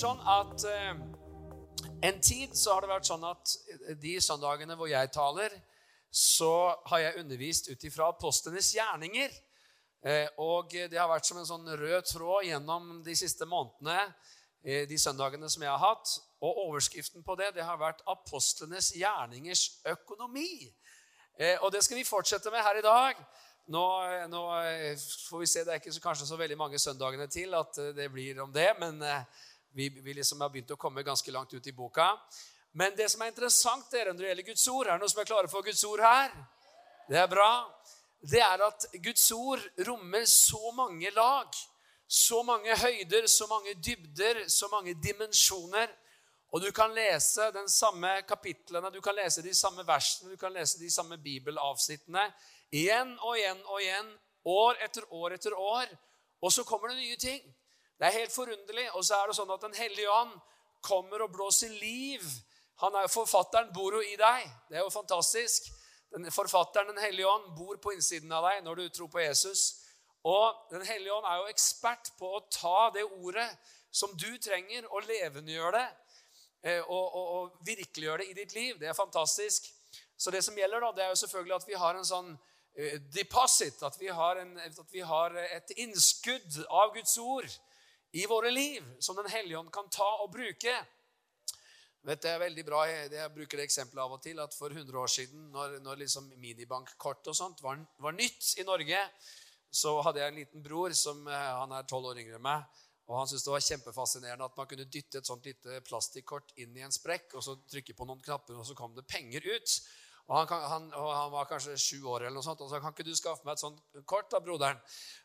Sånn at eh, en tid så har det vært sånn at de søndagene hvor jeg taler, så har jeg undervist ut ifra apostlenes gjerninger. Eh, og det har vært som en sånn rød tråd gjennom de siste månedene, eh, de søndagene som jeg har hatt. Og overskriften på det det har vært 'Apostlenes gjerningers økonomi'. Og det skal vi fortsette med her i dag. Nå, nå, får vi se, Det er ikke så, kanskje så veldig mange søndagene til at det blir om det. Men vi, vi liksom har begynt å komme ganske langt ut i boka. Men det som er interessant dere, når det gjelder Guds ord Er det noen som er klare for Guds ord her? Det er bra. Det er at Guds ord rommer så mange lag. Så mange høyder, så mange dybder, så mange dimensjoner. Og du kan lese den samme kapitlene, du kan lese de samme versene, du kan lese de samme bibelavsnittene igjen og igjen og igjen, år etter år etter år. Og så kommer det nye ting. Det er helt forunderlig. Og så er det sånn at Den hellige ånd kommer og blåser liv. Han er jo Forfatteren bor jo i deg. Det er jo fantastisk. Den forfatteren Den hellige ånd bor på innsiden av deg når du tror på Jesus. Og Den hellige ånd er jo ekspert på å ta det ordet som du trenger, og levendegjøre det. Eh, og, og, og virkeliggjøre det i ditt liv. Det er fantastisk. Så det som gjelder, da, det er jo selvfølgelig at vi har en sånn uh, deposit. At vi, en, at vi har et innskudd av Guds ord i våre liv som Den hellige ånd kan ta og bruke. Vet, det er veldig bra, Jeg bruker det eksempelet av og til at for 100 år siden, når, når liksom minibankkort og sånt var, var, nytt i Norge, så hadde jeg en liten bror som eh, han er tolv år yngre enn meg. og Han syntes det var kjempefascinerende at man kunne dytte et sånt lite plastikkort inn i en sprekk og så trykke på noen knapper, og så kom det penger ut. Og han, han, og han, var kanskje sju år, eller noe sånt, og så kan ikke du skaffe meg et sånt kort, da, broderen?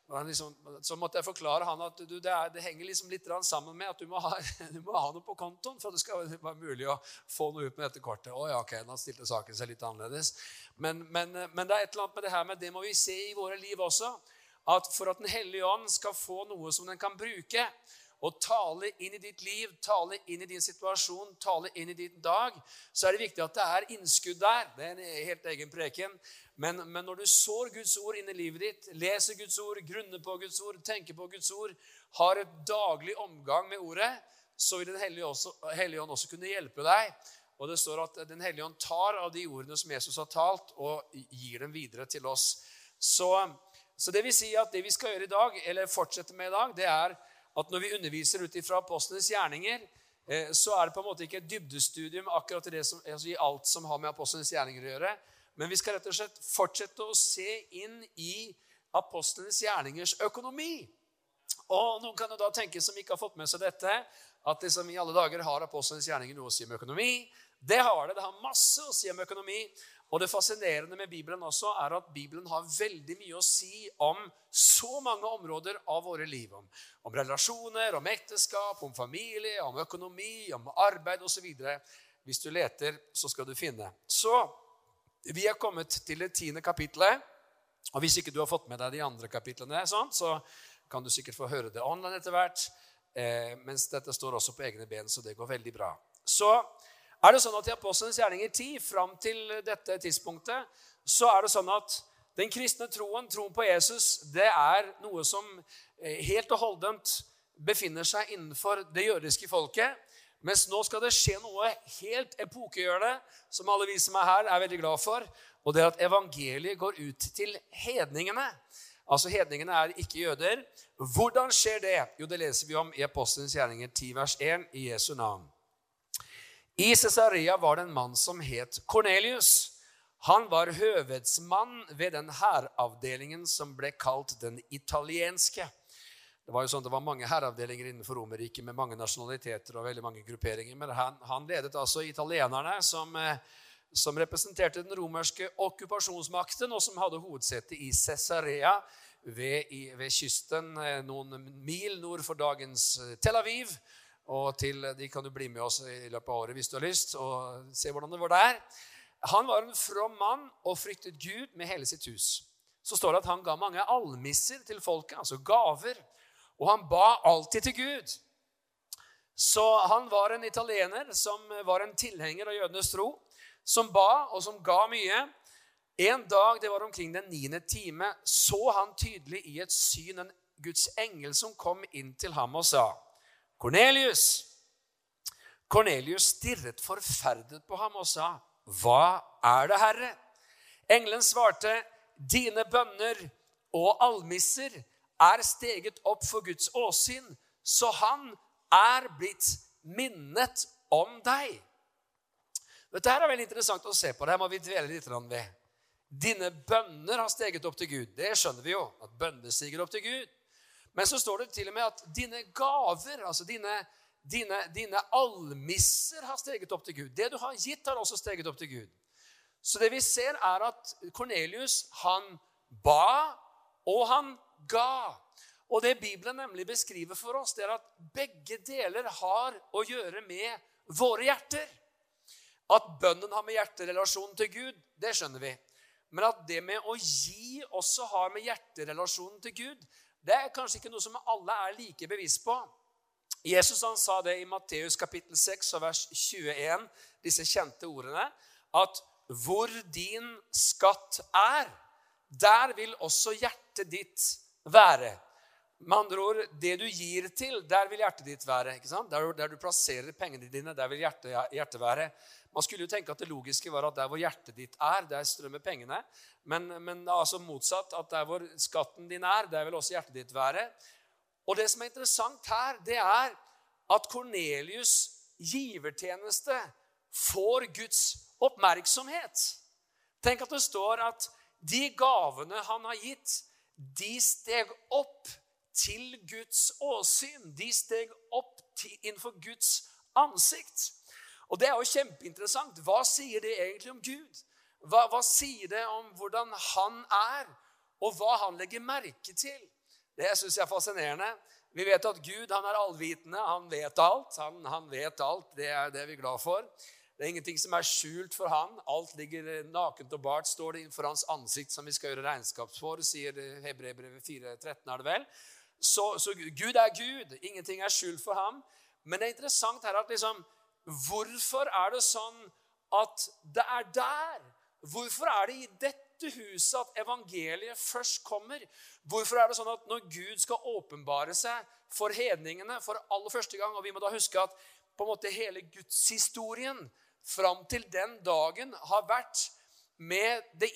Liksom, så måtte jeg forklare han at du, det, er, det, henger liksom litt sammen med at du må, ha, du må, ha, noe på kontoen for at det skal være mulig å få noe ut med dette kortet. Å ja, ok, Da stilte saken seg litt annerledes. Men, men, men, det er et eller annet med det her med det må vi se i våre liv også. At For at Den hellige ånd skal få noe som den kan bruke, og tale inn i ditt liv, tale inn i din situasjon, tale inn i din dag, så er det viktig at det er innskudd der. Det er en helt egen preken. Men, men, når du sår Guds ord inn i livet ditt, leser Guds ord, grunner på Guds ord, tenker på Guds ord, har et daglig omgang med ordet, så vil Den hellige, også, hellige ånd også kunne hjelpe deg. Og det står at Den hellige ånd tar av de ordene som Jesus har talt, og gir dem videre til oss. Så, så det vil si at det vi skal gjøre i dag, eller fortsette med i dag, det er at når vi underviser ut ifra apostlenes gjerninger, eh, så er det på en måte ikke et dybdestudium akkurat i, som, altså i alt som har med apostlenes gjerninger å gjøre. Men vi skal rett og slett fortsette å se inn i apostlenes gjerningers økonomi. Og Noen kan jo da tenke, som ikke har fått med seg dette, at det som i alle dager har apostlenes gjerninger noe å si om økonomi. Det har det. Det har masse å si om økonomi. Og Det fascinerende med Bibelen også er at Bibelen har veldig mye å si om så mange områder av våre liv. Om, om relasjoner, om ekteskap, om familie, om økonomi, om arbeid osv. Hvis du leter, så skal du finne. Så vi er kommet til det tiende kapitlet. Og hvis ikke du har fått med deg de andre kapitlene, sånn, så kan du sikkert få høre det online etter hvert. Eh, mens dette står også på egne ben, så det går veldig bra. Så er det sånn at I Apostlenes gjerninger 10, fram til dette tidspunktet, så er det sånn at den kristne troen, troen på Jesus, det er noe som eh, helt og holdent befinner seg innenfor det jødiske folket. Mens nå skal det skje noe helt epokegjørende, som alle vi som er her, er veldig glad for. Og det er at evangeliet går ut til hedningene. Altså Hedningene er ikke jøder. Hvordan skjer det? Jo, Det leser vi om i Apostelens gjerninger 10, vers 1, i Jesu navn. I Cesarea var det en mann som het Kornelius. Han var høvedsmann ved den hæravdelingen som ble kalt den italienske. Det var jo sånn, det var mange hæravdelinger innenfor Romerriket med mange nasjonaliteter og veldig mange grupperinger. Men han, han ledet altså italienerne, som, eh, som, representerte den romerske okkupasjonsmakten, og som hadde hovedsete i Cesarea ved, i, ved kysten eh, noen mil nord for dagens eh, Tel Aviv. Og til, De kan du bli med oss i løpet av året hvis du har lyst, og se hvordan det var der. Han var en from mann og fryktet Gud med hele sitt hus. Så står det at han ga mange almisser til folket, altså gaver. Og han ba alltid til Gud. Så han var en italiener som var en tilhenger av jødenes tro, som ba, og som ga mye. En dag, det var omkring den niende time, så han tydelig i et syn en Guds engel som kom inn til ham og sa Kornelius. Kornelius stirret forferdet på ham og sa, 'Hva er det, Herre?' Engelen svarte, 'Dine bønner og almisser er steget opp for Guds åsyn, så han er blitt minnet om deg.' Dette er veldig interessant å se på. Det må vi dvele litt ved. Dine bønner har steget opp til Gud. Det skjønner vi jo. At bønner stiger opp til Gud. Men så står det til og med at dine gaver, altså dine, dine, dine almisser, har steget opp til Gud. Det du har gitt, har også steget opp til Gud. Så det vi ser, er at Kornelius, han ba, og han ga. Og det Bibelen nemlig beskriver for oss, det er at begge deler har å gjøre med våre hjerter. At bønnen har med hjerterelasjonen til Gud, det skjønner vi. Men at det med å gi også har med hjerterelasjonen til Gud, det er kanskje ikke noe som alle er like bevisst på. Jesus han sa det i Matteus kapittel 6 og vers 21, disse kjente ordene, at hvor din skatt er, der vil også hjertet ditt være. Med andre ord, det du gir til, der vil hjertet ditt være. ikke sant? Der, der du plasserer pengene dine, der vil hjertet, hjertet være. Man skulle jo tenke at det logiske var at der hvor hjertet ditt er, der strømmer pengene. Men, men altså motsatt, at der hvor skatten din er, der vil også hjertet ditt være. Og det som er interessant her, det er at Kornelius' givertjeneste får Guds oppmerksomhet. Tenk at det står at de gavene han har gitt, de steg opp til Guds åsyn. De steg opp til, innenfor Guds ansikt. Og det er jo kjempeinteressant. Hva sier det egentlig om Gud? Hva, hva sier det om hvordan han er, og hva han legger merke til? Det syns jeg er fascinerende. Vi vet at Gud han er allvitende. Han vet alt. Han, han, vet alt. Det er det vi er glad for. Det er ingenting som er skjult for han. Alt ligger nakent og bart, står det innenfor hans ansikt, som vi skal gjøre regnskap for, sier Hebrebrevet 4.13, er det vel. Så, så, Gud er Gud. Ingenting er skjult for ham. Men det er interessant her at liksom, Hvorfor er det sånn at det er der? Hvorfor er det i dette huset at evangeliet først kommer? Hvorfor er det sånn at når Gud skal åpenbare seg for hedningene for aller første gang Og vi må da huske at på en måte hele gudshistorien fram til den dagen har vært med det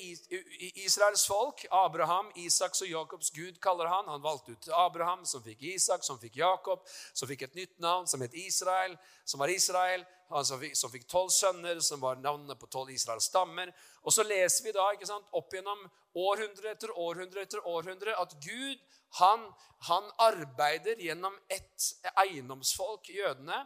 Israels folk. Abraham, Isaks og Jakobs Gud kaller han. Han valgte ut Abraham, som fikk Isak, som fikk Jakob, som fikk et nytt navn, som het Israel, som var Israel. Han som fikk, tolv sønner, som var navnene på tolv Israels stammer. Og så leser vi da ikke sant, opp gjennom århundre etter århundre etter århundre at Gud han, han arbeider gjennom ett eiendomsfolk, jødene.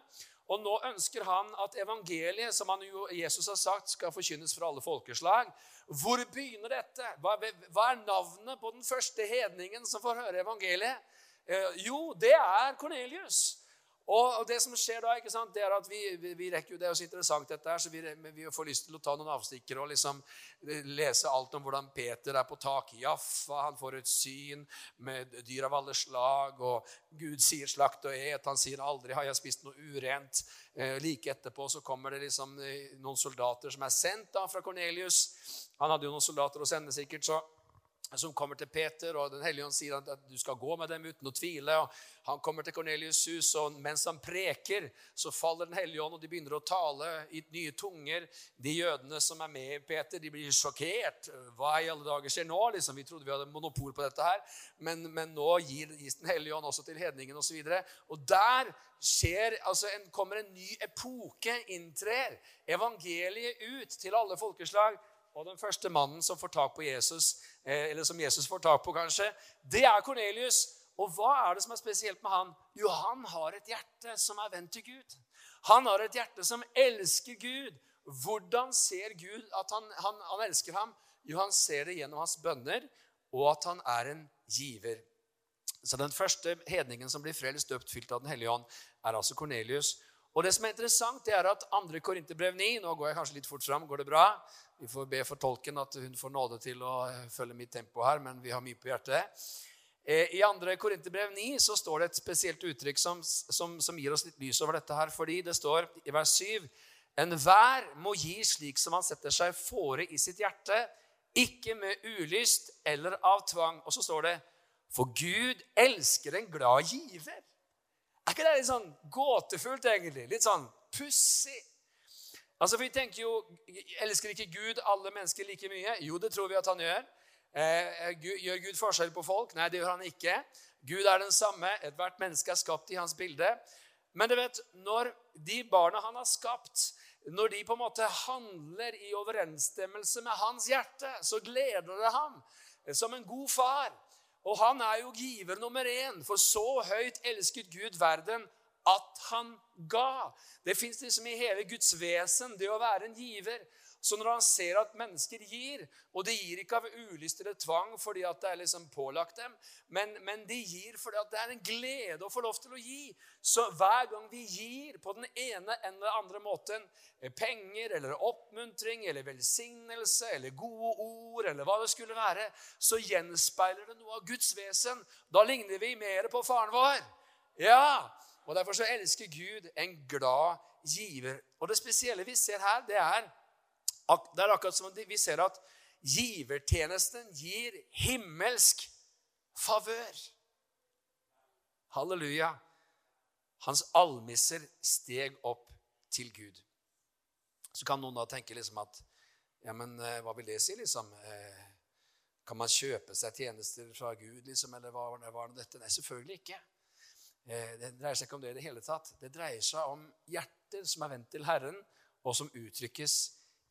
Og nå ønsker han at evangeliet, som han jo, Jesus har sagt, skal forkynnes for alle folkeslag. Hvor begynner dette? Hva, hva er navnet på den første hedningen som får høre evangeliet? Eh, jo, det er Kornelius. Og det som skjer da, ikke sant, det er at vi, vi, vi rekker jo, Det er jo så interessant, dette her, så vi, vi, får lyst til å ta noen avstikkere og liksom eh, lese alt om hvordan Peter er på tak i Jaffa. Han får et syn med dyr av alle slag, og Gud sier 'slakt og et'. Han sier 'aldri har jeg spist noe urent'. Eh, like etterpå så kommer det liksom eh, noen soldater som er sendt da fra Kornelius. Han hadde jo noen soldater å sende, sikkert. så som kommer til Peter, og Den hellige ånd sier at du skal gå med dem uten å tvile. og Han kommer til Kornelius' hus, og mens han preker, så faller Den hellige ånd, og de begynner å tale i nye tunger. De jødene som er med i Peter, de blir sjokkert. Hva i alle dager skjer nå? Liksom, vi trodde vi hadde monopol på dette her, men, men nå gir, gis Den hellige ånd også til hedningen osv. Og, så og der skjer, altså en, kommer en ny epoke, inntrer. Evangeliet ut til alle folkeslag. Og den første mannen som får tak på Jesus, eh, eller som Jesus får tak på, kanskje, det er Kornelius. Og hva er det som er spesielt med han? Jo, han har et hjerte som er vendt til Gud. Han har et hjerte som elsker Gud. Hvordan ser Gud at han, han, han elsker ham? Jo, han ser det gjennom hans bønner, og at han er en giver. Så Den første hedningen som blir frelst, døpt, fylt av Den hellige ånd, er altså Kornelius. Og det som er interessant, det er at 2. Korinterbrev 9 Nå går jeg kanskje litt fort fram. Går det bra? Vi får be for tolken at hun får nåde til å følge mitt tempo her, men vi har mye på hjertet. Eh, I 2. Korinterbrev 9 så står det et spesielt uttrykk som, som, som, gir oss litt lys over dette her, fordi det står i vers 7 Enhver må gi slik som han setter seg fore i sitt hjerte, ikke med ulyst eller av tvang. Og så står det For Gud elsker en glad giver. Er ikke det litt sånn gåtefullt, egentlig? Litt sånn Pussig. Altså, Vi tenker jo Elsker ikke Gud alle mennesker like mye? Jo, det tror vi at han gjør. Eh, gjør Gud forskjell på folk? Nei, det gjør han ikke. Gud er den samme. Ethvert menneske er skapt i hans bilde. Men du vet, når de barna han har skapt, når de på en måte handler i overensstemmelse med hans hjerte, så gleder det ham som en god far. Og han er jo giver nummer én, for så høyt elsket Gud verden at han ga. Det fins liksom i hele Guds vesen, det å være en giver. Så når han ser at mennesker gir, og de gir ikke av ulyst eller tvang fordi at det er liksom pålagt dem, men, men de gir fordi at det er en glede å få lov til å gi. Så hver gang vi gir på den ene eller andre måten, eh, penger eller oppmuntring eller velsignelse eller gode ord eller hva det skulle være, så gjenspeiler det noe av Guds vesen. Da ligner vi mer på faren vår. Ja, og Derfor så elsker Gud en glad giver. Og Det spesielle vi ser her, det er det er akkurat som vi ser at givertjenesten gir himmelsk favør. Halleluja. Hans almisser steg opp til Gud. Så kan noen da tenke liksom at Ja, men eh, hva vil det si, liksom? Eh, kan man kjøpe seg tjenester fra Gud, liksom? Eller hva var det dette? Nei, selvfølgelig ikke. Eh, det dreier seg ikke om det i det hele tatt. Det dreier seg om hjerter som er vendt til Herren, og som uttrykkes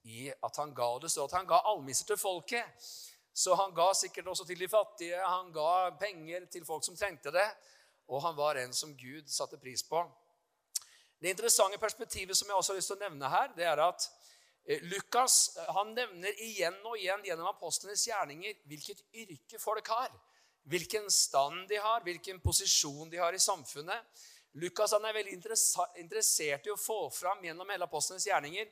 i at han ga det så at han ga almisser til folket. Så han ga sikkert også til de fattige, han ga penger til folk som trengte det. Og han var en som Gud satte pris på. Det interessante perspektivet som jeg også har lyst til å nevne her, det er at eh, Lukas eh, han nevner igjen og igjen gjennom apostlenes gjerninger hvilket yrke folk har. Hvilken stand de har, hvilken posisjon de har i samfunnet. Lukas han er veldig interessert i å få fram gjennom hele apostlenes gjerninger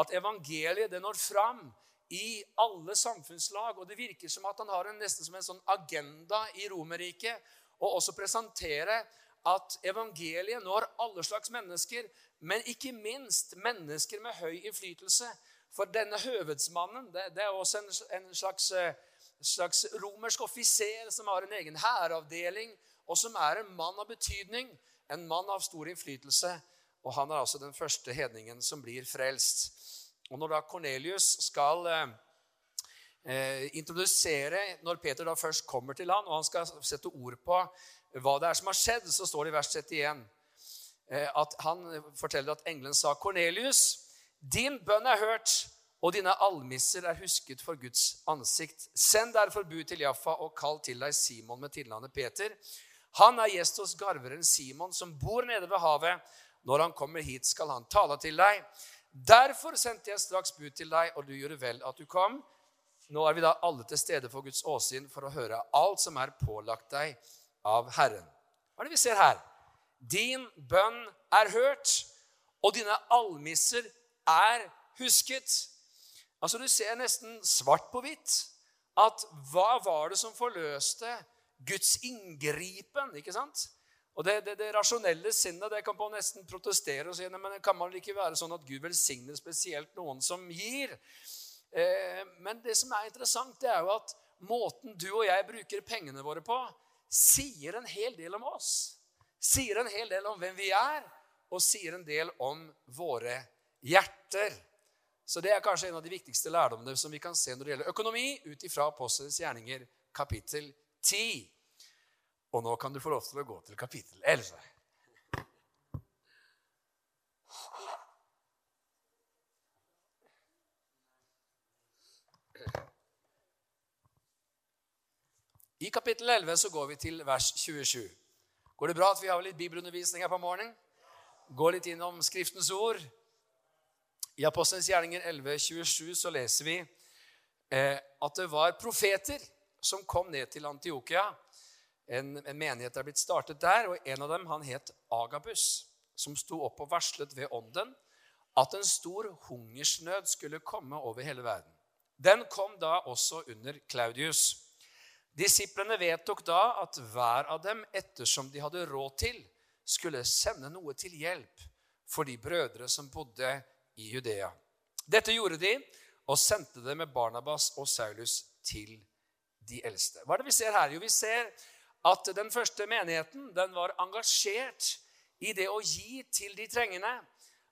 at evangeliet det når fram i alle samfunnslag. Og det virker som at han har en, nesten som en sånn agenda i Romerriket. Og også presentere at evangeliet når alle slags mennesker, men ikke minst mennesker med høy innflytelse. For denne høvedsmannen det, det er også en, en slags, eh, slags, romersk offiser som har en egen hæravdeling, og som er en mann av betydning, en mann av stor innflytelse. Og han er altså den første hedningen som blir frelst. Og når da Kornelius skal eh, eh, introdusere Når Peter da først kommer til han, og han skal sette ord på hva det er som har skjedd, så står det i vers 31 eh, at han forteller at engelen sa, 'Kornelius, din bønn er hørt, og dine almisser er husket for Guds ansikt. Send derfor bud til Jaffa og kall til deg Simon med tilnavnet Peter. Han er gjest hos garveren Simon, som bor nede ved havet. Når han kommer hit, skal han tale til deg. Derfor sendte jeg straks bud til deg, og du gjorde vel at du kom. Nå er vi da alle til stede for Guds åsyn for å høre alt som er pålagt deg av Herren. Hva er det vi ser her? Din bønn er hørt, og dine almisser er husket. Altså Du ser nesten svart på hvitt at hva var det som forløste Guds inngripen? ikke sant? Og det, det, det, rasjonelle sinnet det kan på nesten protestere og si men kan man ikke være sånn at Gud velsigner spesielt noen som gir. Eh, men det som er interessant, det er jo at måten du og jeg bruker pengene våre på, sier en hel del om oss. Sier en hel del om hvem vi er, og sier en del om våre hjerter. Så det er kanskje en av de viktigste lærdommene som vi kan se når det gjelder økonomi, ut ifra Apostelens gjerninger, kapittel 10. Og nå kan du få lov til å gå til kapittel 11. I kapittel 11 så går vi til vers 27. Går det bra at vi har litt bibelundervisning her på morgenen? Gå litt innom Skriftens ord. I Apostelens gjerninger 11, 27 så leser vi eh, at det var profeter som kom ned til Antiokia en, en, menighet er blitt startet der, og en av dem han het Agabus, som sto opp og varslet ved ånden at en stor hungersnød skulle komme over hele verden. Den kom da også under Claudius. Disiplene vedtok da at hver av dem, ettersom de hadde råd til, skulle sende noe til hjelp for de brødre som bodde i Judea. Dette gjorde de, og sendte det med Barnabas og Saulus til de eldste. Hva er det vi ser her? Jo, vi ser at den første menigheten den var engasjert i det å gi til de trengende.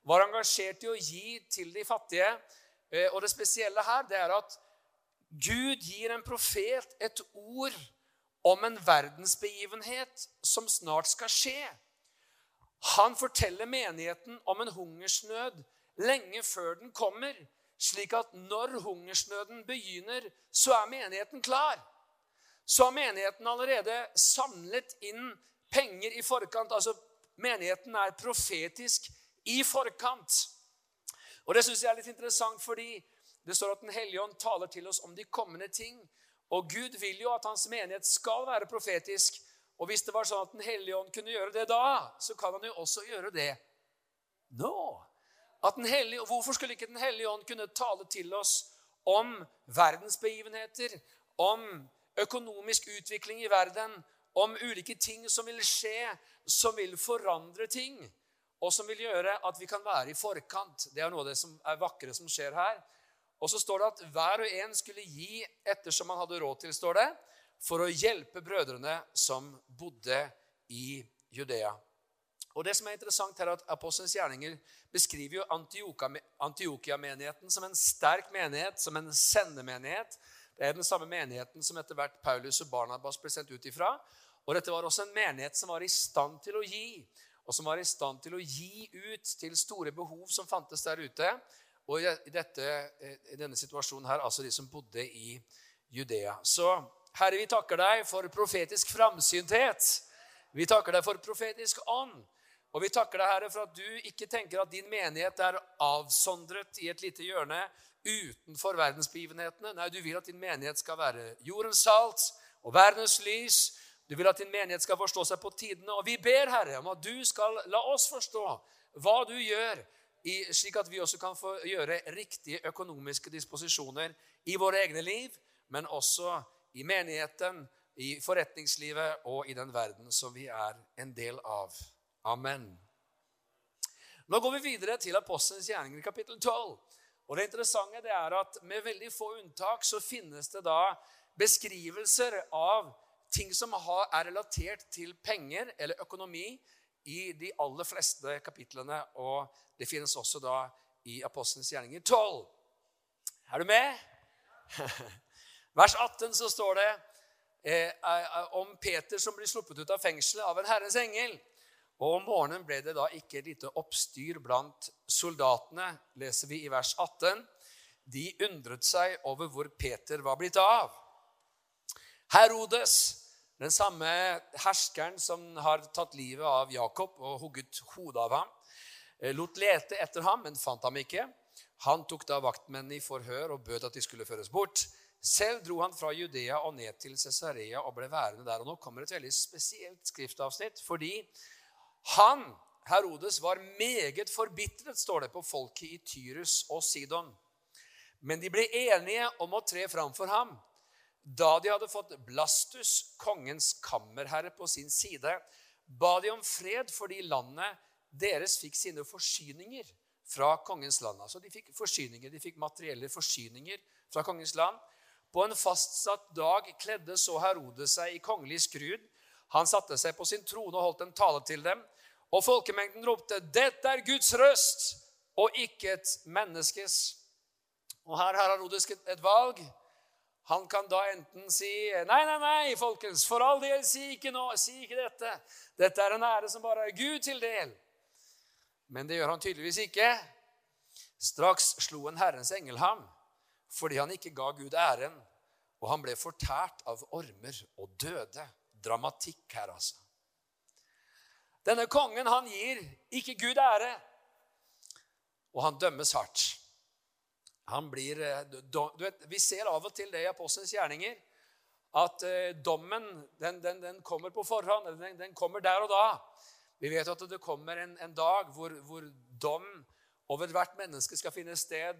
var engasjert i å gi til de fattige. Eh, og det spesielle her det er at Gud gir en profet et ord om en verdensbegivenhet som snart skal skje. Han forteller menigheten om en hungersnød lenge før den kommer, slik at når hungersnøden begynner, så er menigheten klar. Så har menigheten allerede samlet inn penger i forkant. Altså, menigheten er profetisk i forkant. Og Det syns jeg er litt interessant, fordi det står at Den hellige ånd taler til oss om de kommende ting. Og Gud vil jo at hans menighet skal være profetisk. Og hvis det var sånn at Den hellige ånd kunne gjøre det da, så kan han jo også gjøre det nå. Hellige, hvorfor skulle ikke Den hellige ånd kunne tale til oss om verdensbegivenheter, om økonomisk utvikling i verden, om ulike ting som vil skje, som vil forandre ting, og som vil gjøre at vi kan være i forkant? Det er noe av det som er vakre som skjer her. Og så står det at hver og en skulle gi ettersom han hadde råd til, står det, for å hjelpe brødrene som bodde i Judea. Og det som er interessant her, er at Apostelens gjerninger beskriver jo Antiokia-menigheten som en sterk menighet, som en sendemenighet. Det er den samme menigheten som etter hvert Paulus og Barnabas ble sendt ut ifra. Og dette var også en menighet som var i stand til å gi, og som var i stand til å gi ut til store behov som fantes der ute. Og i, dette, eh, i denne situasjonen her, altså de som bodde i Judea. Så Herre, vi takker deg for profetisk framsynthet. Vi takker deg for profetisk ånd. Og vi takker deg, Herre, for at du ikke tenker at din menighet er avsondret i et lite hjørne utenfor verdensbegivenhetene. Nei, du vil at din menighet skal være jordens salt og verdens lys. Du vil at din menighet skal forstå seg på tidene. Og vi ber, Herre, om at du skal la oss forstå hva du gjør slik at vi også kan få gjøre riktige økonomiske disposisjoner i våre egne liv, men også i menigheten, i forretningslivet og i den verden som vi er en del av. Amen. Nå går vi videre til Apostelens gjerninger kapittel 12. Og Det interessante det er at med veldig få unntak så finnes det da beskrivelser av ting som er relatert til penger eller økonomi i de aller fleste kapitlene. Og det finnes også da i Apostelens gjerninger 12. Er du med? Vers 18 så står det eh, eh, om Peter som blir sluppet ut av fengselet av en Herrens engel. Og om morgenen ble det da ikke lite oppstyr blant soldatene, leser vi i vers 18. De undret seg over hvor Peter var blitt av. Herodes, den samme herskeren som har tatt livet av Jakob og hugget hodet av ham, eh, lot lete etter ham, men fant ham ikke. Han tok da vaktmennene i forhør og bød at de skulle føres bort. Selv dro han fra Judea og ned til Cesarea og ble værende der. Og Nå kommer et veldig spesielt skriftavsnitt, fordi han, Herodes, var meget forbitret, står det, på folket i Tyrus og Sidon. Men de ble enige om å tre fram for ham. Da de hadde fått Blastus, kongens kammerherre, på sin side, ba de om fred fordi landet deres fikk sine forsyninger fra kongens land. Altså De fikk forsyninger, de fikk materielle forsyninger fra kongens land. På en fastsatt dag kledde så Herodes seg i kongelig skrud. Han satte seg på sin trone og holdt en tale til dem. Og folkemengden ropte, 'Dette er Guds røst, og ikke et menneskes.' Og her har Herodes et valg. Han kan da enten si nei, nei, nei, folkens, for all del, si ikke nå, si ikke dette. Dette er en ære som bare er Gud til del. Men det gjør han tydeligvis ikke. Straks slo en Herrens engel ham fordi han ikke ga Gud æren, og han ble fortært av ormer og døde. Dramatikk her, altså. Denne kongen, han gir ikke Gud ære, og han dømmes hardt. Han blir, eh, du vet, Vi ser av og til det i apostelens gjerninger, at eh, dommen den, den, den kommer på forhånd. Den, den, kommer der og da. Vi vet at det kommer en, en dag hvor, hvor, dom over hvert menneske skal finne sted.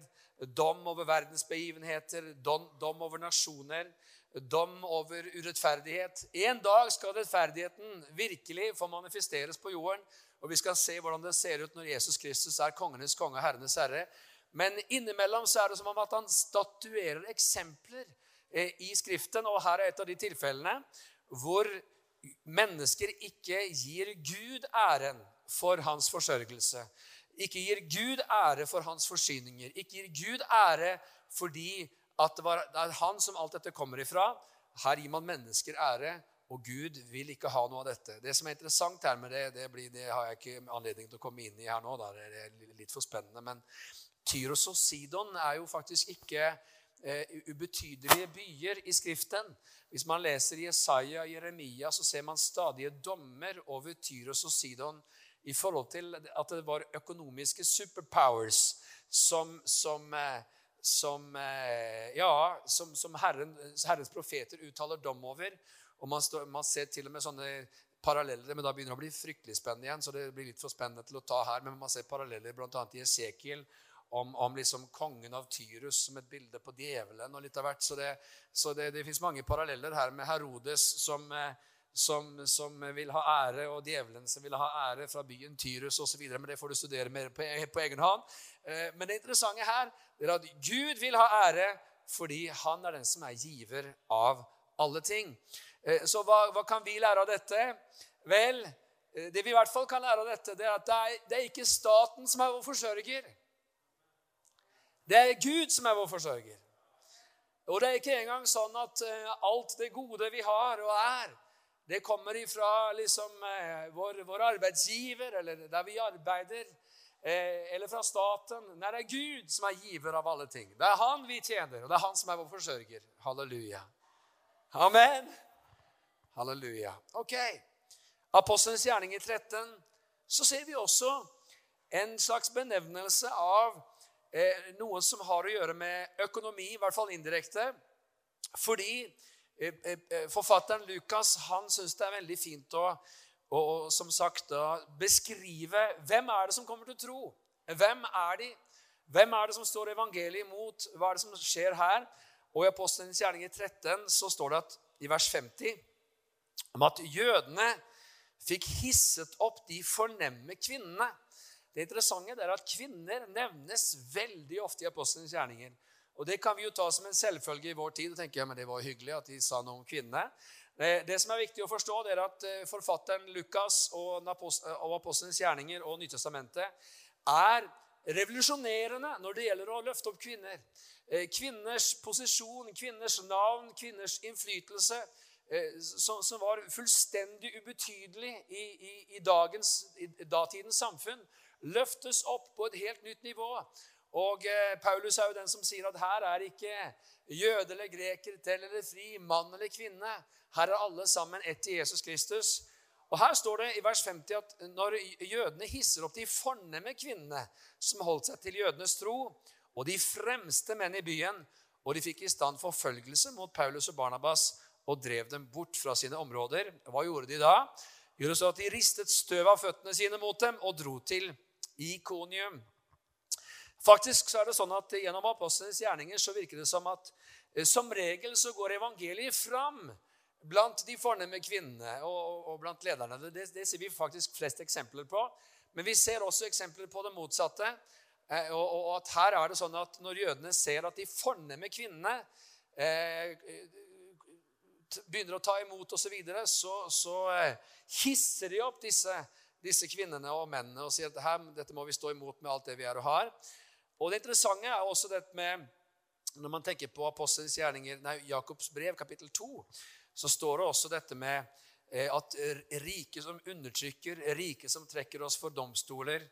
Dom over verdensbegivenheter, dom, dom over nasjoner, dom over urettferdighet. En dag skal rettferdigheten virkelig få manifesteres på jorden. Og vi skal se hvordan det ser ut når Jesus Kristus er kongenes konge og herrenes herre. Men innimellom så er det som om at han statuerer eksempler eh, i Skriften. Og her er et av de tilfellene hvor mennesker ikke gir Gud æren for hans forsørgelse. ikke gir Gud ære for hans forsyninger, ikke gir Gud ære fordi at det, var, det er han som alt dette kommer ifra. Her gir man mennesker ære, og Gud vil ikke ha noe av dette. Det som er interessant her med det, det, blir, det har jeg ikke anledning til å komme inn i her nå. Det er litt for spennende. Men Tyros og Sidon er jo faktisk ikke eh, ubetydelige byer i Skriften. Hvis man leser Jesaja og Jeremia, så ser man stadige dommer over Tyros og Sidon i forhold til at det var økonomiske superpowers som, som eh, som, eh, ja, som, som Herren, Herrens profeter uttaler dom over. Og man, står, man, ser til og med sånne paralleller, men da begynner det å bli fryktelig spennende igjen. så det blir litt for spennende til å ta her, Men man ser paralleller bl.a. i Esekiel om, om liksom kongen av Tyrus som et bilde på djevelen og litt av hvert. Så det, så det, det fins mange paralleller her med Herodes eh, som, som, vil ha ære, og djevelen som vil ha ære fra byen Tyrus osv. Men det får du studere mer på, på egen hånd. Eh, men det interessante her er at Gud vil ha ære fordi han er den som er giver av alle ting. Eh, så hva, hva kan vi lære av dette? Vel, eh, det vi i hvert fall kan lære av dette, det er at det er, det er ikke staten som er vår forsørger. Det er Gud som er vår forsørger. Og det er ikke engang sånn at alt det gode vi har og er, det kommer ifra liksom, vår, vår arbeidsgiver eller der vi arbeider. Eh, eller fra staten. Nei, det er Gud som er giver av alle ting. Det er Han vi tjener, og det er Han som er vår forsørger. Halleluja. Amen. Halleluja. Ok. Apostelens gjerning i 13 så ser vi også en slags benevnelse av eh, noe som har å gjøre med økonomi, i hvert fall indirekte. Fordi eh, eh forfatteren Lukas han syns det er veldig fint å og som sagt da, beskrive hvem er det som kommer til å tro. Hvem er de? Hvem er det som står evangeliet imot? Hva er det som skjer her? Og I Apostelens gjerning i 13 så står det at, i vers 50 om at jødene fikk hisset opp de fornemme kvinnene. Det interessante er at kvinner nevnes veldig ofte i apostelens gjerninger. Og Det kan vi jo ta som en selvfølge i vår tid. og tenker jeg, men Det var hyggelig at de sa noe om kvinnene. Eh, det som er viktig å forstå, det er at eh, forfatteren Lukas og Apostlenes gjerninger og Nytestamentet er revolusjonerende når det gjelder å løfte opp kvinner. Eh, kvinners posisjon, kvinners navn, kvinners innflytelse, som, var fullstendig ubetydelig i, i, i, dagens, i datidens samfunn, løftes opp på et helt nytt nivå. Og Paulus er jo den som sier at her er ikke jøde eller greker, tell eller fri, mann eller kvinne. Her er alle sammen ett i Jesus Kristus. Og Her står det i vers 50 at når jødene hisser opp de fornemme kvinnene som holdt seg til jødenes tro, og de fremste menn i byen, og de fikk i stand forfølgelse mot Paulus og Barnabas og drev dem bort fra sine områder. Hva gjorde de da? Gjorde så at De ristet støv av føttene sine mot dem og dro til Ikonium. Faktisk så er det sånn at Gjennom apostlenes gjerninger så virker det som at eh, som regel så går evangeliet fram blant de fornemme kvinnene og, og blant lederne. Det, det, ser vi faktisk flest eksempler på. Men vi ser også eksempler på det motsatte. Eh, og, og, at her er det sånn at Når jødene ser at de fornemme kvinnene eh, begynner å ta imot osv., så, videre, så, så eh, hisser de opp disse, disse, kvinnene og mennene og sier at dette må vi stå imot med alt det vi er og har. Og Det interessante er også dette med når man tenker på apostelens gjerninger, nei, Jakobs brev, kapittel 2, så står det også dette med eh, at rike som undertrykker, rike som trekker oss for domstoler,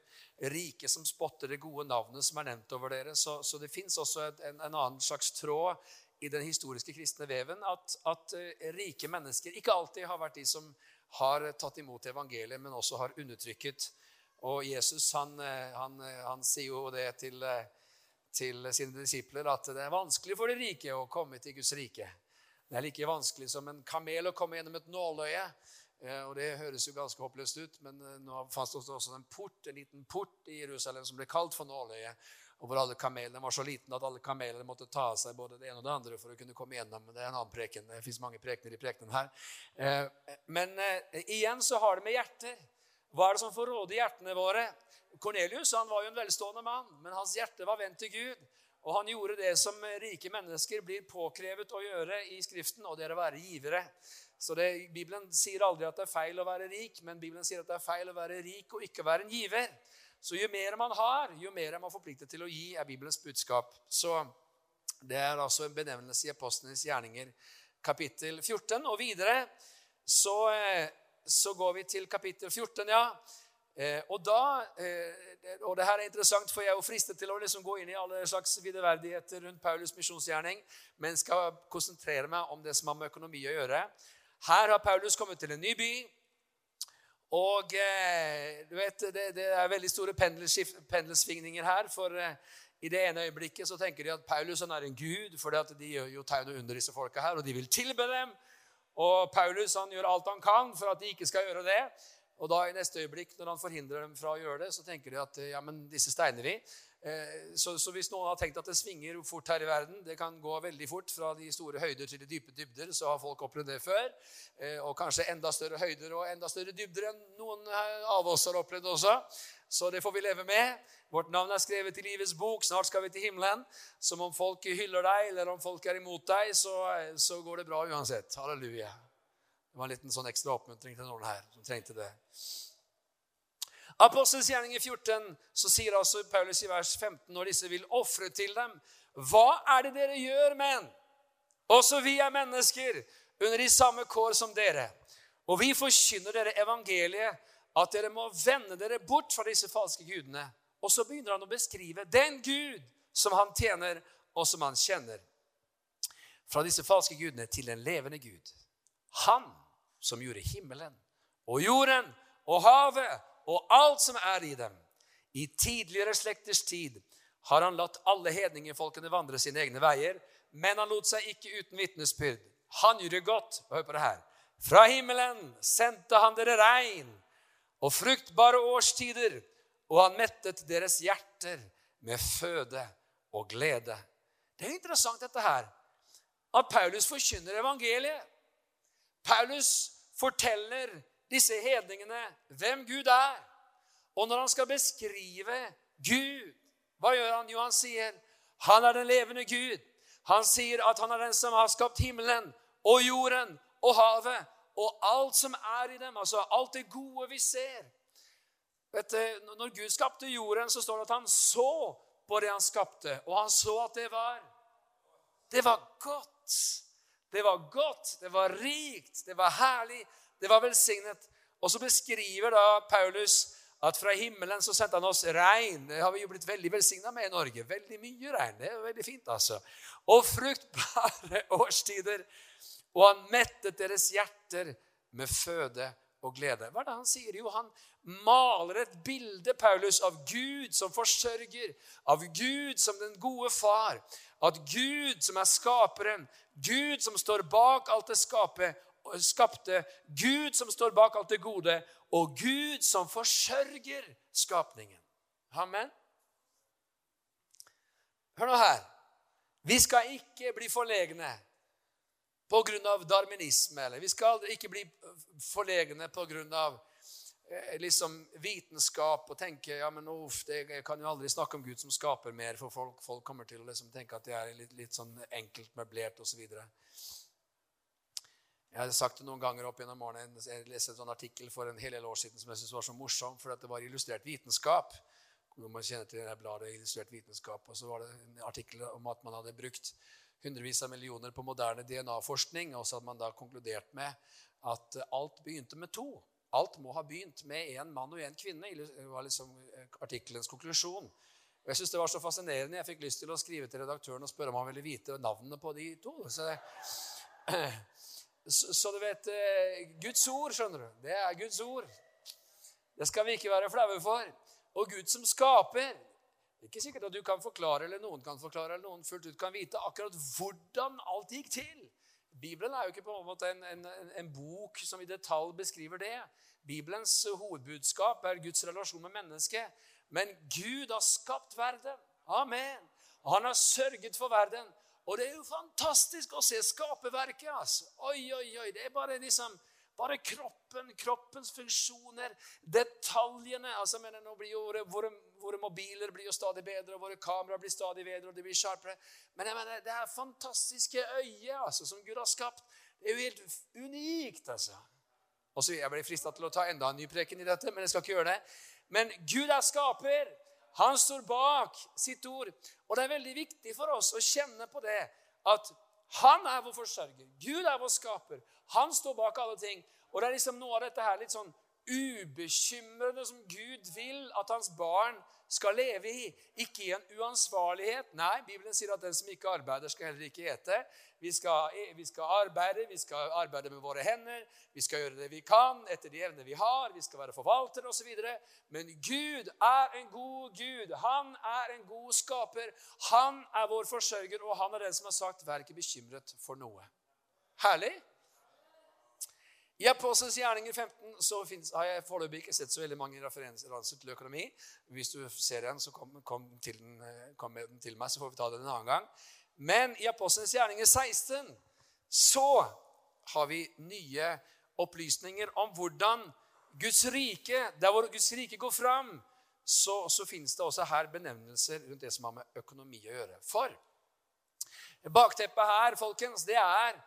rike som spotter det gode navnet som er nevnt over dere. Så, så det fins også en, en, annen slags tråd i den historiske kristne veven at, at eh, rike mennesker ikke alltid har vært de som har tatt imot evangeliet, men også har undertrykket. Og Jesus han, eh, han, han sier jo det til, til sine disipler at det er vanskelig for de rike å komme til Guds rike. Det er like vanskelig som en kamel å komme gjennom et nåløye. Eh, og Det høres jo ganske håpløst ut, men eh, nå fantes det også en port, en liten port i Jerusalem som ble kalt for nåløyet. Og hvor alle kamelene var så liten at alle kamelene måtte ta av seg både det ene og det andre for å kunne komme gjennom. Det er en annen preken. Det fins mange prekener i prekenen her. Eh, men igjen så har det med hjerter. Hva er det som får råde i hjertene våre? Kornelius han var jo en velstående mann, men hans hjerte var vendt til Gud. Og han gjorde det som rike mennesker blir påkrevet å gjøre i Skriften, og det er å være givere. Så det, Bibelen sier aldri at det er feil å være rik, men Bibelen sier at det er feil å være rik og ikke være en giver. Så jo mer man har, jo mer er man forpliktet til å gi, er Bibelens budskap. Så det er altså en benevnelse i Apostlenes gjerninger, kapittel 14. Og videre så, eh, så går vi til kapittel 14, ja. Eh, og da, eh, og det her er interessant, for jeg er jo fristet til å liksom gå inn i alle slags videreverdigheter rundt Paulus' misjonsgjerning, men skal konsentrere meg om det som har med økonomi å gjøre. Her har Paulus kommet til en ny by. Og eh, du vet, det, det, er veldig store pendelsvingninger her. For eh, i det ene øyeblikket så tenker de at Paulus han er en gud, for de gjør jo tegn under disse folka her, og de vil tilbe dem. Og Paulus han gjør alt han kan for at de ikke skal gjøre det. Og da i neste øyeblikk, når han forhindrer dem fra å gjøre det, så tenker de at ja, men disse steiner vi. Eh, så, så, hvis noen har tenkt at det svinger fort her i verden Det kan gå veldig fort fra de store høyder til de dype dybder. Så har folk opplevd det før. Eh, og kanskje enda større høyder og enda større dybder enn noen av oss har opplevd også. Så det får vi leve med. Vårt navn er skrevet i livets bok. Snart skal vi til himmelen. Som om folk hyller deg, eller om folk er imot deg, så, så går det bra uansett. Halleluja. Det var en liten sånn ekstra oppmuntring til noen her som trengte det. Apostelens gjerning i 14 så sier altså Paulus i vers 15 når disse vil ofre til dem Hva er det dere gjør, menn? Også vi er mennesker under de samme kår som dere. Og vi forkynner dere evangeliet, at dere må vende dere bort fra disse falske gudene. Og så begynner han å beskrive den Gud som han tjener, og som han kjenner. Fra disse falske gudene til den levende Gud. Han som gjorde himmelen og jorden og havet og alt som er i dem. I tidligere slekters tid har han latt alle hedningefolkene vandre sine egne veier, men han lot seg ikke uten vitnesbyrd. Han gjorde godt. Hør på det her. Fra himmelen sendte han dere regn og fruktbare årstider, og han mettet deres hjerter med føde og glede. Det er interessant, dette her, at Paulus forkynner evangeliet. Paulus forteller disse hedningene hvem Gud er. Og når han skal beskrive Gud, hva gjør han? Jo, han sier han er den levende Gud. Han sier at han er den som har skapt himmelen og jorden og havet og alt som er i dem. Altså alt det gode vi ser. Vet du, når Gud skapte jorden, så står det at han så på det han skapte, og han så at det var Det var godt. Det var godt, det var rikt, det var herlig, det var velsignet. Og så beskriver da Paulus at fra himmelen så sendte han oss regn. Det har vi jo blitt veldig velsigna med i Norge. Veldig mye regn. Det er veldig fint, altså. Og fruktbare årstider. Og han mettet deres hjerter med føde og glede. Hva er det han sier? Jo, han maler et bilde, Paulus, av Gud som forsørger, av Gud som den gode far, at Gud som er skaperen, Gud som står bak alt det skape, skapte, Gud som står bak alt det gode, og Gud som forsørger skapningen. Amen. Hør nå her. Vi skal ikke bli forlegne pga. darwinisme. Eller vi skal ikke bli forlegne pga. Eh, liksom vitenskap og tenke ja, men uff, det, jeg kan jo aldri snakke om Gud som skaper mer, for folk, folk kommer til å liksom tenke at det er litt, litt sånn enkelt møblert osv. Jeg har sagt det noen ganger opp gjennom morgenen. Jeg leste en sånn artikkel for en hel del år siden som jeg syntes var så morsom, for det var illustrert vitenskap. Man kjenner til det bladet Illustrert vitenskap. Og så var det en artikkel om at man hadde brukt hundrevis av millioner på moderne DNA-forskning, og så hadde man da konkludert med at alt begynte med to. Alt må ha begynt med én mann og én kvinne. Var liksom artikkelens konklusjon. Jeg synes det var så fascinerende. Jeg fikk lyst til å skrive til redaktøren og spørre om han ville vite navnene på de to. Så, så, du vet eh, Guds ord, skjønner du. Det er Guds ord. Det skal vi ikke være flaue for. Og Gud som skaper Det er ikke sikkert at du kan forklare, eller noen kan forklare, eller noen fullt ut kan vite akkurat hvordan alt gikk til. Bibelen er jo ikke på en måte en, en, en bok som i detalj beskriver det. Bibelens hovedbudskap er Guds relasjon med mennesket. Men Gud har skapt verden. Amen. Han har sørget for verden. Og det er jo fantastisk å se skaperverket. altså. Oi, oi, oi. Det er bare liksom bare kroppen, kroppens funksjoner, detaljene. altså, mener, nå blir jo våre, våre, våre, mobiler blir jo stadig bedre, og våre kameraer blir stadig bedre, og de blir sharpere. Men jeg mener, det her fantastiske øyet altså, som Gud har skapt. Det er jo helt unikt, altså. Og så Jeg blir frista til å ta enda en ny preken i dette, men jeg skal ikke gjøre det. Men Gud er skaper. Han står bak sitt ord. Og det er veldig viktig for oss å kjenne på det at han er vår forsørger. Gud er vår skaper. Han står bak alle ting. Og det er liksom noe av dette her litt sånn ubekymrede som Gud vil at hans barn skal leve i. Ikke i en uansvarlighet. Nei, Bibelen sier at den som ikke arbeider, skal heller ikke ete. Vi skal, vi skal, arbeide, vi skal arbeide med våre hender, vi skal gjøre det vi kan etter de evner vi har, vi skal være forvaltere osv. Men Gud er en god Gud. Han er en god skaper. Han er vår forsørger, og han er den som har sagt 'vær ikke bekymret for noe'. Herlig? I Apostelens gjerninger 15 så finnes, har jeg foreløpig ikke sett så veldig mange referanser til økonomi. Hvis du ser den, så kom, kom, til den, kom med den til meg, så får vi ta den en annen gang. Men i Apostelens gjerninger 16 så har vi nye opplysninger om hvordan Guds rike, der hvor Guds rike går fram, så, så finnes det også her benevnelser rundt det som har med økonomi å gjøre. For bakteppet her, folkens, det er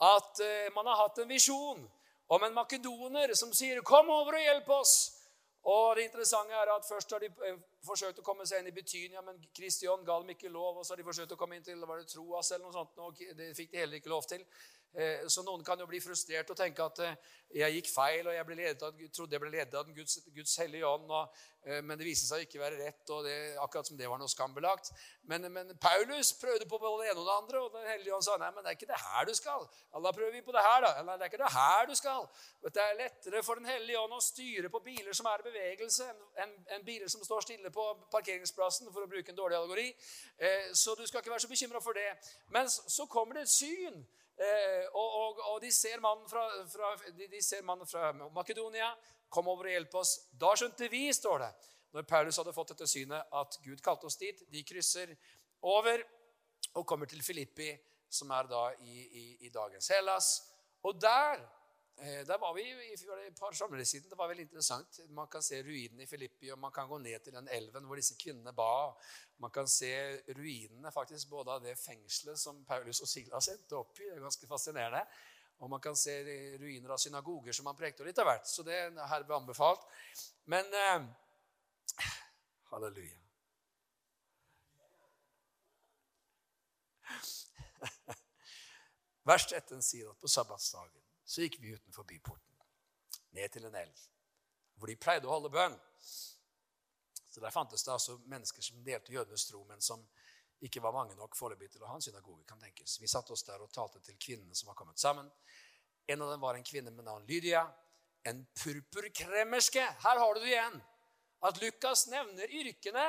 at uh, man har hatt en visjon om en makedoner som sier 'Kom over og hjelp oss'. Og det interessante er at Først har de eh, forsøkt å komme seg inn i Betynia, men Kristian ga dem ikke lov. Og så har de forsøkt å komme inn til var det Troas eller noe sånt, og det fikk de heller ikke lov til. Eh, så noen kan jo bli frustrert og tenke at eh, jeg gikk feil, og jeg av, trodde jeg ble ledet av den Guds, Guds hellige ånd, og, eh, men det viste seg å ikke være rett, og det, akkurat som det var noe skambelagt. Men, men, Paulus prøvde på både det ene og det andre, og den hellige ånd sa nei, men det er ikke det her du skal. Da prøver vi på det her, da. Nei, det er ikke det her du skal. Det er lettere for Den hellige ånd å styre på biler som er i bevegelse, enn en biler som står stille på parkeringsplassen, for å bruke en dårlig allegori. Så du skal ikke være så bekymra for det. Men så kommer det et syn Eh, og, og, og, de ser mannen fra, fra, de, de ser mannen fra Makedonia. Kom over og hjelp oss. Da skjønte vi, står det, når Paulus hadde fått dette synet, at Gud kalte oss dit. De krysser over og kommer til Filippi, som er da i, i, i dagens Hellas. Og der der var vi et par somre siden. Det var veldig interessant. Man kan se ruinene i Filippi, og man kan gå ned til den elven hvor disse kvinnene ba. Man kan se ruinene faktisk både av det fengselet som Paulus og Silas endte opp i. Det er ganske fascinerende. Og man kan se ruiner av synagoger som man prekte litt av hvert. Så det er herved anbefalt. Men eh, Halleluja. Vers 13 sier at på sabbatsdagen så gikk vi utenfor byporten, ned til en elv, hvor de pleide å holde bønn. Så Der fantes det altså mennesker som delte jødenes tro, men som ikke var mange nok foreløpig til å ha en synagoge. kan tenkes. Vi satte oss der og talte til kvinnene som var kommet sammen. En av dem var en kvinne med navn Lydia. En purpurkremmerske. Her har du det igjen. At Lukas nevner yrkene.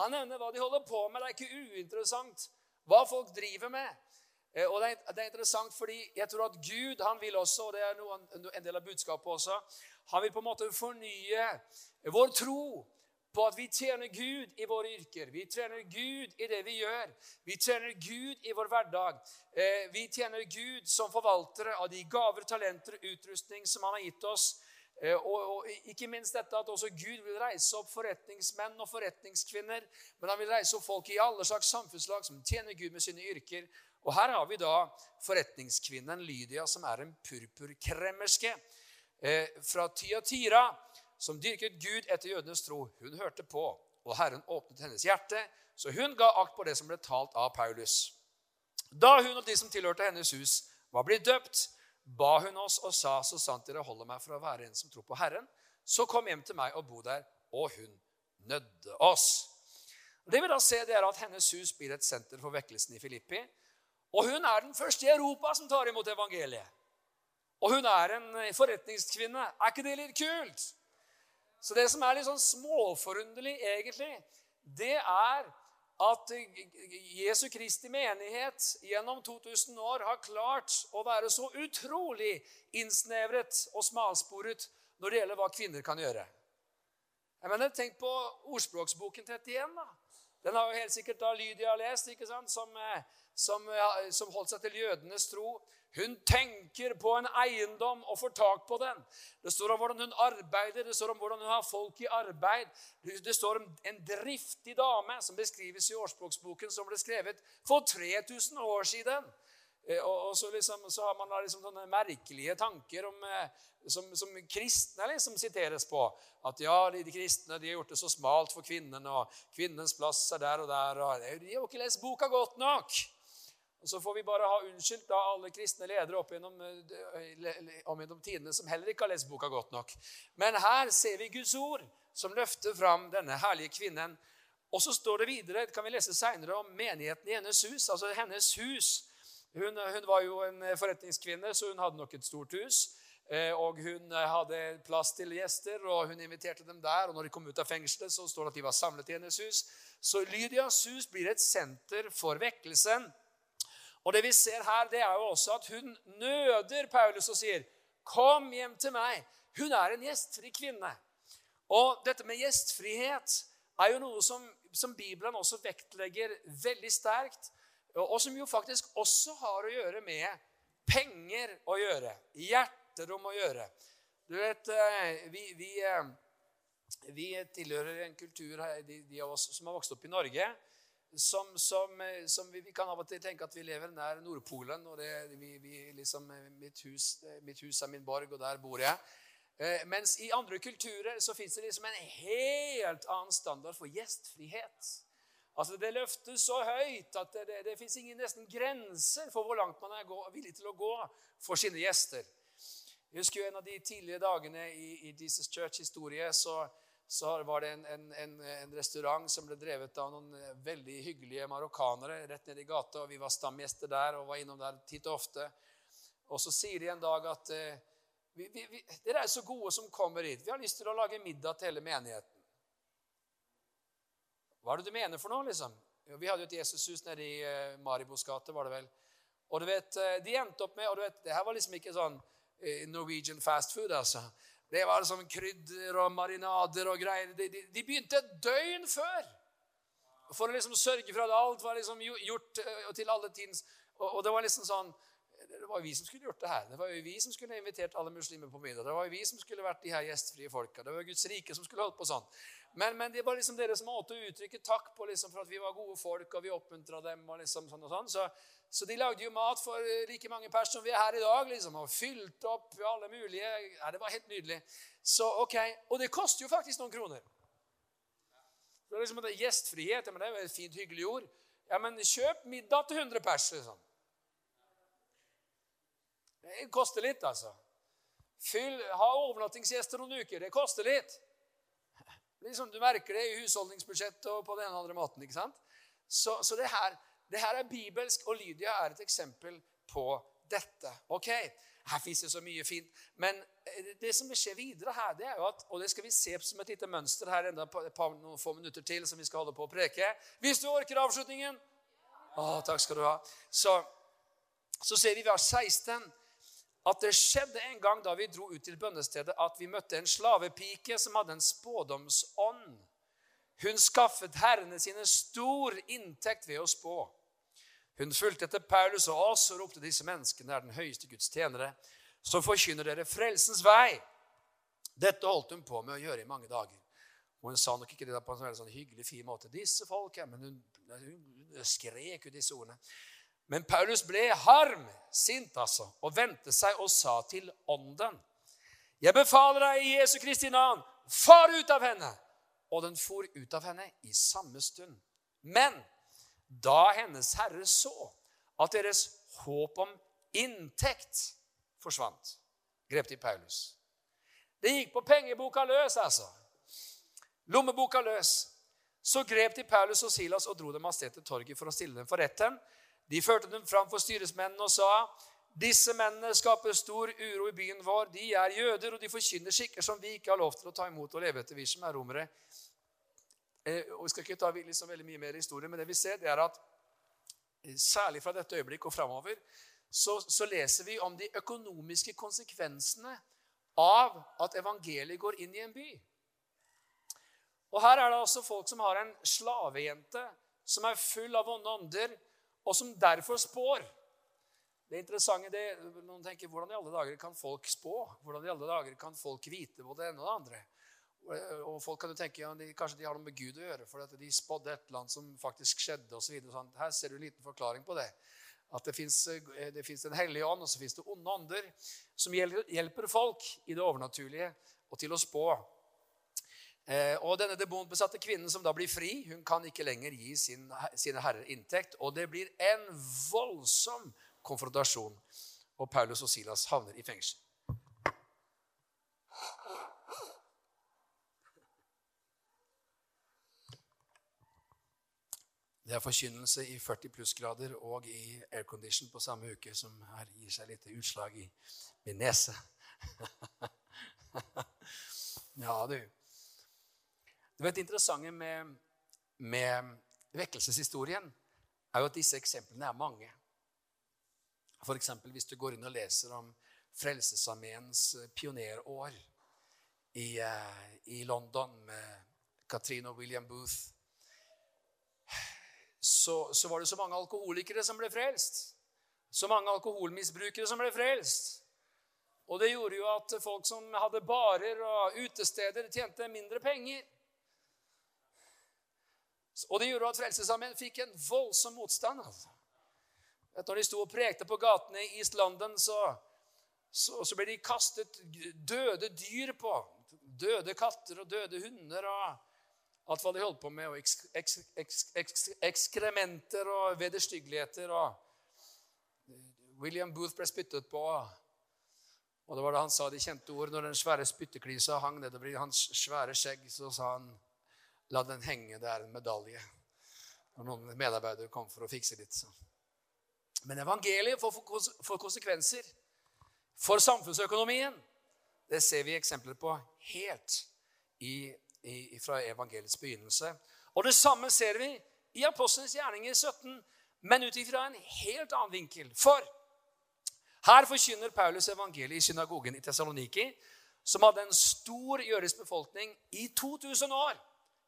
Han nevner hva de holder på med. Det er ikke uinteressant hva folk driver med. Eh, og det er, er, interessant, fordi jeg tror at Gud han vil også, og det er noen, en del av budskapet også, han vil på en måte fornye vår tro på at vi tjener Gud i våre yrker. Vi tjener Gud i det vi gjør. Vi tjener Gud i vår hverdag. Eh, vi tjener Gud som forvaltere av de gaver, talenter og utrustning som han har gitt oss. Eh, og, og, ikke minst dette at også Gud vil reise opp forretningsmenn og forretningskvinner. Men han vil reise opp folk i alle slags samfunnslag som tjener Gud med sine yrker. Og Her har vi da forretningskvinnen Lydia, som er en purpurkremmerske eh, fra Tyatira, som dyrket Gud etter jødenes tro. Hun hørte på, og Herren åpnet hennes hjerte, så hun ga akt på det som ble talt av Paulus. Da hun og de som tilhørte hennes hus, var blitt døpt, ba hun oss og sa, så sant dere holder meg for å være en som tror på Herren, så kom hjem til meg og bo der. Og hun nødde oss. Det vi da ser, det er at Hennes hus blir et senter for vekkelsen i Filippi. Og hun er den første i Europa som tar imot evangeliet. Og hun er en forretningskvinne. Er ikke det litt kult? Så det som er litt sånn småforunderlig, egentlig, det er at Jesu Kristi menighet gjennom 2000 år har klart å være så utrolig innsnevret og smalsporet når det gjelder hva kvinner kan gjøre. Jeg mener, Tenk på ordspråksboken 31. da. Den har jo helt sikkert da Lydia lest, ikke sant? som eh, som, som holdt seg til jødenes tro. Hun tenker på en eiendom og får tak på den. Det står om hvordan hun arbeider, det står om hvordan hun har folk i arbeid. Det står om en driftig dame som beskrives i årspråksboken som ble skrevet for 3000 år siden. Eh, og, så, liksom, så, har man da liksom sånne merkelige tanker om, eh, som, som, kristne liksom siteres på. At ja, de, kristne de har gjort det så smalt for kvinnen, og kvinnens plass er der og der. og De har jo ikke lest boka godt nok. Og Så får vi bare ha unnskyldt da alle kristne ledere opp gjennom, eh, om gjennom tidene som heller ikke har lest boka godt nok. Men her ser vi Guds ord som løfter fram denne herlige kvinnen. Og så står det videre, kan vi lese senere, om menigheten i hennes hus. Altså hennes hus hun, hun, var jo en forretningskvinne, så hun hadde nok et stort hus. Eh, og hun hadde plass til gjester, og hun inviterte dem der. Og når de kom ut av fengselet, så står det at de var samlet i hennes hus. Så Lydias hus blir et senter for vekkelsen. Og det vi ser her, det er jo også at hun nøder Paulus og sier, 'Kom hjem til meg.' Hun er en gjestfri kvinne. Og dette med gjestfrihet er jo noe som, som Bibelen også vektlegger veldig sterkt og som jo faktisk også har å gjøre med penger å gjøre, hjerterom å gjøre. Du vet, eh, vi, vi, eh, vi tilhører en kultur, de, de, av oss som har vokst opp i Norge, som, som, eh, som vi, vi, kan av og til tenke at vi lever nær Nordpolen. og det, vi, liksom, mitt, hus, mitt hus er min borg, og der bor jeg. Mens i andre kulturer så fins det liksom en helt annen standard for gjestfrihet. Altså, Det løftes så høyt at det, det, det fins nesten grenser for hvor langt man er gå, villig til å gå for sine gjester. Jeg husker jo En av de tidlige dagene i, i Jesus Church-historie så, så, var det en, en, en, en, restaurant som ble drevet av noen eh, veldig hyggelige marokkanere rett nede i gata. og Vi var stamgjester der og var innom der titt og ofte. Og så sier de en dag at eh, vi, vi, vi, dere er så gode som kommer hit. Vi har lyst til å lage middag til hele menigheten. Hva er det du mener for noe, liksom? Vi hadde jo et Jesushus nede i uh, Maribos gate, var det vel. Og du vet, eh, De endte opp med og du vet, Det her var liksom ikke sånn Norwegian fast food. altså. Det var som krydder og marinader og greier. De, de, de begynte et døgn før for å liksom sørge for at alt var liksom gjort uh, til alle tidens og, og, det var liksom sånn var jo vi som skulle gjort det her. Det var jo vi som skulle invitert alle muslimer på middag. Det var jo vi som skulle vært de her gjestfrie folka. Det var Guds rike som skulle holdt på sånn. Men, men, det var liksom dere som måtte uttrykke takk på liksom for at vi var gode folk, og vi oppmuntra dem. og liksom sånn og sånn. Så, så, de lagde jo mat for eh, like mange personer som vi er her i dag. liksom, Og fylte opp alle mulige ja, Det var helt nydelig. Så ok, Og det koster jo faktisk noen kroner. Så liksom det Gjestfrihet men det er jo et fint, hyggelig ord. Ja, Men kjøp middag til 100 pers, liksom. Det koster litt, altså. Fyll, ha overnattingsgjester noen uker. Det koster litt. Liksom, du merker det i husholdningsbudsjettet og på den ene andre måten. ikke sant? Så, så det, her, det, her, er bibelsk, og Lydia er et eksempel på dette. Ok, Her fins det så mye fint. Men eh, det som vil skje videre her, det er jo at, og det skal vi se som et lite mønster her enda på på noen få minutter til, som vi skal holde på å preke. Hvis du orker avslutningen? Å, takk skal du ha. Så, så ser vi vers 16 at det skjedde en gang da vi dro ut til bønnestedet, at vi møtte en slavepike som hadde en spådomsånd. Hun skaffet herrene sine stor inntekt ved å spå. Hun fulgte etter Paulus og oss og ropte disse menneskene er den høyeste Guds tjenere, som forkynner dere frelsens vei. Dette holdt hun på med å gjøre i mange dager. Og Hun sa nok ikke det på en sånn, sånn hyggelig, fin måte. disse folk, Men hun, hun skrek ut disse ordene. Men Paulus ble harm, sint altså, og vendte seg og sa til ånden.: Jeg befaler deg i Jesu Kristi navn, far ut av henne! Og den for ut av henne i samme stund. Men da hennes herre så at deres håp om inntekt forsvant, grep de Paulus. Det gikk på pengeboka løs, altså. Lommeboka løs. Så grep de Paulus og Silas og dro dem av sted til torget for å stille dem for retten. De førte dem fram for styresmennene og sa disse mennene skaper stor uro i byen vår. De er jøder, og de forkynner skikker som vi ikke har lov til å ta imot og leve etter, vi som er romere. Eh, og Vi skal ikke ta liksom veldig mye mer historie, men det vi ser, det er at eh, særlig fra dette øyeblikk og framover så, så leser vi om de økonomiske konsekvensene av at evangeliet går inn i en by. Og Her er det altså folk som har en slavejente som er full av vonde ånder, og som derfor spår. Det interessante det, Noen tenker hvordan i alle dager kan folk spå? Hvordan i alle dager kan folk vite både det ene og det andre? Og folk kan jo tenke ja, de, Kanskje de har noe med Gud å gjøre, for at de spådde et eller annet som faktisk skjedde. Og så videre, sånn. Her ser du en liten forklaring på det. At det fins en hellig ånd, og så fins det onde ånder som hjelper folk i det overnaturlige og til å spå. Eh, og denne demonbesatte kvinnen som da blir fri, hun kan ikke lenger gi sin, sine herrer inntekt. Og det blir en voldsom konfrontasjon. Og Paulus og Silas havner i fengsel. Det er forkynnelse i 40 plussgrader og i aircondition på samme uke, som her gir seg litt utslag i min nese. ja, du. Det vet, interessante med, med vekkelseshistorien er jo at disse eksemplene er mange. F.eks. hvis du går inn og leser om Frelsesarmeens pionerår i, eh, i London med Katrine og William Booth så, så, var det så mange alkoholikere som ble frelst. Så mange alkoholmisbrukere som ble frelst. Og det gjorde jo at folk som hadde barer og utesteder, tjente mindre penger. Og det gjorde at Frelsesarmeen fikk en voldsom motstand. Altså. Når de sto og prekte på gatene i East London, så, så, så ble de kastet døde dyr på. Døde katter og døde hunder. og Alt hva de holdt på med, og eks, eks, eks, ekskrementer og vederstyggeligheter. og William Booth ble spyttet på. Og det var da han sa de kjente ord når den svære spytteklisa hang nedover i hans svære skjegg. Så sa han, 'La den henge, det er en medalje'. Når noen medarbeidere kom for å fikse litt. Så. Men evangeliet får konsekvenser for samfunnsøkonomien. Det ser vi eksempler på helt i fra evangeliets begynnelse. Og det samme ser vi i Apostlenes gjerninger 17, men ut ifra en helt annen vinkel. For her forkynner Paulus evangeliet i synagogen i Tessaloniki, som hadde en stor jødisk befolkning i 2000 år,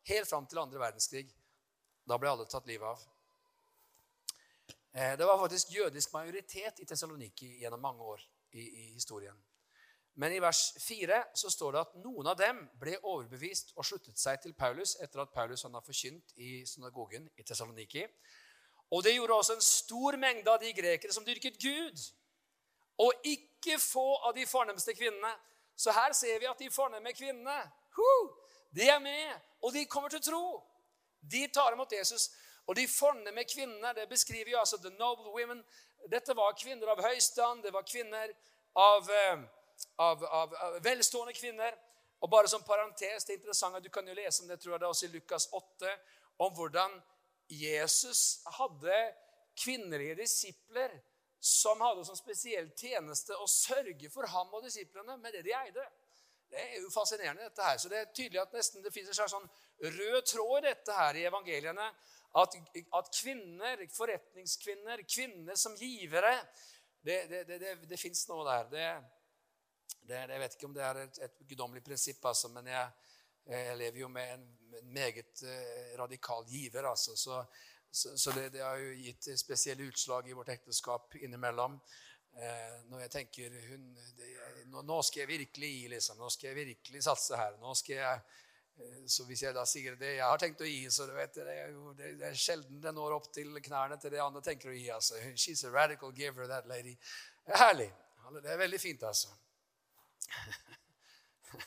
helt fram til andre verdenskrig. Da ble alle tatt livet av. Eh, det var faktisk jødisk majoritet i Tessaloniki gjennom mange år i, i historien. Men i vers 4 så står det at noen av dem ble overbevist og sluttet seg til Paulus etter at Paulus han har forkynt i synagogen i Tessaloniki. Og det gjorde også en stor mengde av de grekere som dyrket Gud. Og ikke få av de fornemste kvinnene. Så her ser vi at de fornemme kvinnene de er med, og de kommer til tro. De tar imot Jesus. Og de fornemme kvinnene det beskriver jo altså the noble women. Dette var kvinner av høy stand, det var kvinner av eh, av, av, av velstående kvinner. Og bare som parentes, det interessante, Du kan jo lese om det tror jeg det er også i Lukas 8, om hvordan Jesus hadde kvinnelige disipler som hadde som spesiell tjeneste å sørge for ham og disiplene med det de eide. Det er jo fascinerende, dette her. Så det er tydelig at nesten det finnes en sånn rød tråd i dette her i evangeliene. At, at kvinner, forretningskvinner, kvinner som givere Det, det, det, det, fins noe der. Jeg vet ikke om det er et, et guddommelig prinsipp, altså, men jeg, jeg, lever jo med en, meget uh, radikal giver. Altså, så, så, så det, har jo gitt spesielle utslag i vårt ekteskap innimellom. Uh, når jeg tenker hun, det, nå, nå, skal jeg virkelig gi, liksom. Nå skal jeg virkelig satse her. nå skal jeg eh, så hvis jeg da sier det jeg har tenkt å gi, så vet, det, er jo, det, er sjelden det når opp til knærne til det andre tenker å gi. altså. She's a radical giver, that lady. Det er herlig. Det er veldig fint, altså. Jeg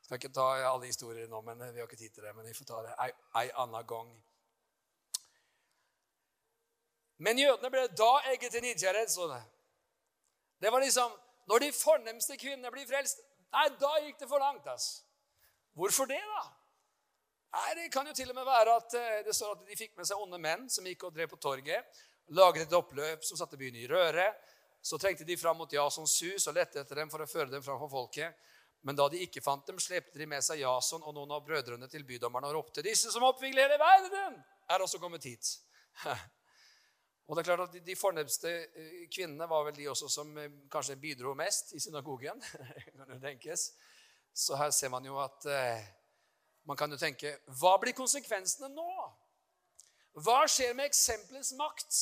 skal ikke ta alle historier nå, men vi har ikke tid til det. Men vi får ta det ei, anna gang. Men jødene ble da egget til Nidjared, så det. Det var liksom Når de fornemste kvinnene blir frelst Nei, da gikk det for langt. ass. Hvorfor det, da? Nei, Det kan jo til og med være at eh, det står at de fikk med seg onde menn som gikk og drev på torget. Laget et oppløp som satte byen i røre. Så trengte de fram mot Jasons hus og lette etter dem for å føre dem fram for folket. Men da de ikke fant dem, slepte de med seg Jason og noen av brødrene til bydommerne og ropte:" Disse som oppvigler hele verden, er også kommet hit. Og det er klart at De fornemste eh, kvinnene var vel de også som eh, kanskje bidro mest i synagogen. kan det tenkes. Så her ser man jo at eh, man kan jo tenke Hva blir konsekvensene nå? Hva skjer med eksempelets makt?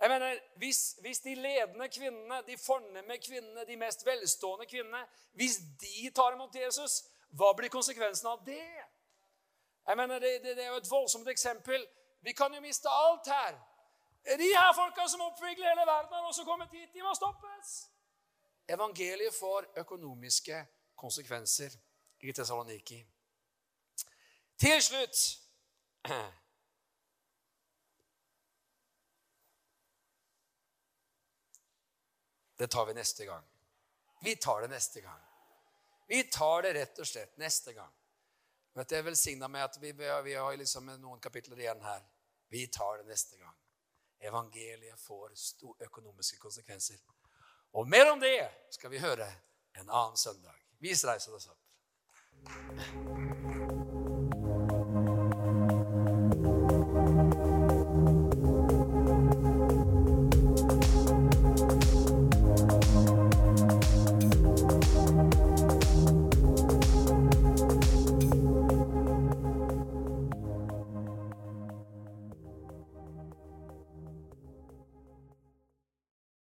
Jeg mener, hvis, hvis, de ledende kvinnene, de fornemme kvinnene, de mest velstående kvinnene Hvis de tar imot Jesus, hva blir konsekvensen av det? Jeg mener, det, det, det er jo et voldsomt eksempel. Vi kan jo miste alt her. De her folka som oppvigler hele verden, har også kommet hit. De må stoppes. Evangeliet får økonomiske konsekvenser i Tessaloniki. Til slutt Det tar vi neste gang. Vi tar det neste gang. Vi tar det rett og slett neste gang. Vet du, Jeg velsigna med at vi, vi har liksom noen kapitler igjen her. Vi tar det neste gang. Evangeliet får økonomiske konsekvenser. Og mer om det skal vi høre en annen søndag. Vis så det opp.